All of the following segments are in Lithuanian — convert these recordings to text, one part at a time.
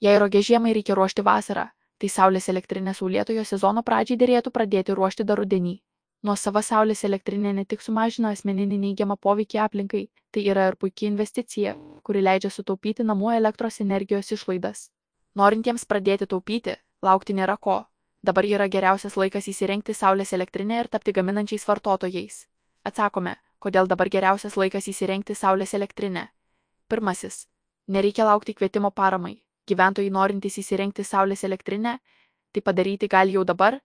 Jei rogė žiemai reikia ruošti vasarą, tai saulės elektrinę saulėtojo sezono pradžiai dėrėtų pradėti ruošti dar rudenį. Nuosava saulės elektrinė ne tik sumažina asmeninį neigiamą poveikį aplinkai, tai yra ir puikia investicija, kuri leidžia sutaupyti namų elektros energijos išlaidas. Norintiems pradėti taupyti, laukti nėra ko. Dabar yra geriausias laikas įsirengti saulės elektrinę ir tapti gaminančiais vartotojais. Atsakome, kodėl dabar geriausias laikas įsirengti saulės elektrinę. Pirmasis. Nereikia laukti kvietimo paramai. Gyventojai norintys įsirengti saulės elektrinę, tai padaryti gali jau dabar,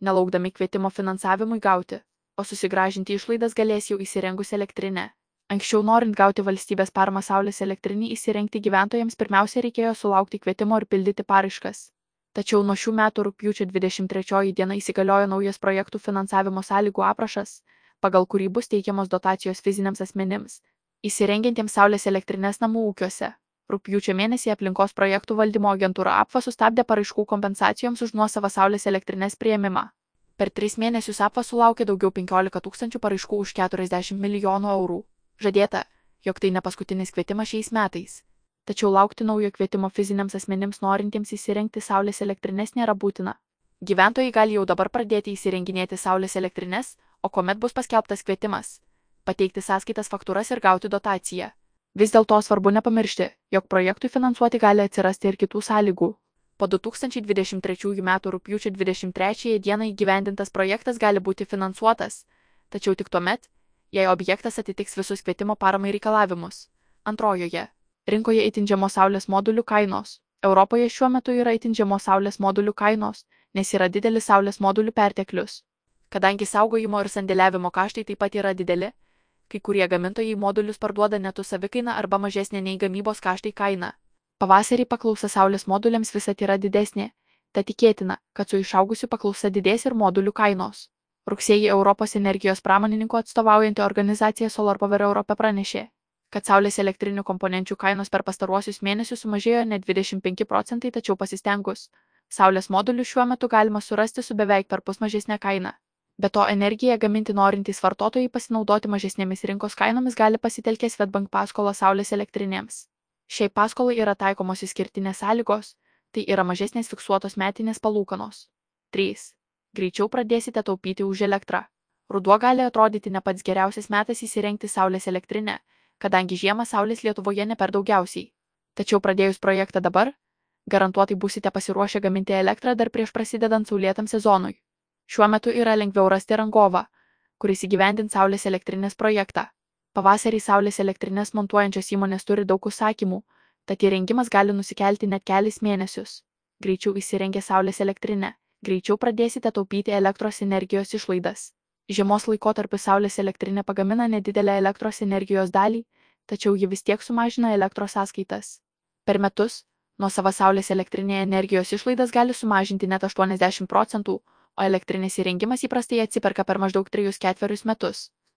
nelaukdami kvietimo finansavimui gauti, o susigražinti išlaidas galės jau įsirengus elektrinę. Anksčiau norint gauti valstybės paramą saulės elektrinį įsirengti gyventojams pirmiausia reikėjo sulaukti kvietimo ir pildyti paraiškas. Tačiau nuo šių metų rūpjūčio 23 dieną įsigaliojo naujas projektų finansavimo sąlygų aprašas, pagal kurį bus teikiamos dotacijos fiziniams asmenims, įsirengiantiems saulės elektrinės namų ūkiuose. Rūpjūčio mėnesį aplinkos projektų valdymo agentūra APFA sustabdė paraiškų kompensacijoms už nuosavą saulės elektrinės prieimimą. Per tris mėnesius APFA sulaukė daugiau 15 tūkstančių paraiškų už 40 milijonų eurų. Žadėta, jog tai ne paskutinis kvietimas šiais metais. Tačiau laukti naujo kvietimo fiziniams asmenims norintiems įsirengti saulės elektrinės nėra būtina. Gyventojai gali jau dabar pradėti įsirenginėti saulės elektrinės, o kuomet bus paskelbtas kvietimas - pateikti sąskaitas faktūras ir gauti dotaciją. Vis dėlto svarbu nepamiršti, jog projektui finansuoti gali atsirasti ir kitų sąlygų. Po 2023 m. rūpjūčio 23 d. įgyvendintas projektas gali būti finansuotas, tačiau tik tuomet, jei objektas atitiks visus kvietimo paramai reikalavimus. Antrojoje - rinkoje įtindžiamos saulės modulių kainos. Europoje šiuo metu yra įtindžiamos saulės modulių kainos, nes yra didelis saulės modulių perteklius. Kadangi saugojimo ir sandėliavimo kaštai taip pat yra dideli, kai kurie gamintojai modulius parduoda netų savikaina arba mažesnė nei gamybos kaštai kaina. Pavasarį paklausa saulės moduliams visat yra didesnė, tad tikėtina, kad su išaugusiu paklausa didės ir modulių kainos. Rugsėjį Europos energijos pramonininkų atstovaujanti organizacija Solar Power Europe pranešė, kad saulės elektrinių komponenčių kainos per pastaruosius mėnesius sumažėjo net 25 procentai, tačiau pasistengus, saulės modulių šiuo metu galima surasti su beveik per pus mažesnė kaina. Be to energiją gaminti norintys vartotojai pasinaudoti mažesnėmis rinkos kainomis gali pasitelkę Svetbank paskolą saulės elektrinėms. Šiai paskolai yra taikomos išskirtinės sąlygos, tai yra mažesnės fiksuotos metinės palūkanos. 3. Greičiau pradėsite taupyti už elektrą. Ruduo gali atrodyti ne pats geriausias metas įsirengti saulės elektrinę, kadangi žiemą saulės Lietuvoje ne per daugiausiai. Tačiau pradėjus projektą dabar, garantuotai būsite pasiruošę gaminti elektrą dar prieš prasidedant saulėtam sezonui. Šiuo metu yra lengviau rasti rangovą, kuris įgyvendins saulės elektrinės projektą. Pavasarį saulės elektrinės montuojančios įmonės turi daug užsakymų, tad įrengimas gali nusikelti net kelis mėnesius. Greičiau įsirengę saulės elektrinę, greičiau pradėsite taupyti elektros energijos išlaidas. Žiemos laikotarpiu saulės elektrinė pagamina nedidelę elektros energijos dalį, tačiau ji vis tiek sumažina elektros sąskaitas. Per metus, nuo savo saulės elektrinėje energijos išlaidas gali sumažinti net 80 procentų, o elektrinės įrengimas įprastai atsiperka per maždaug 3-4 metus.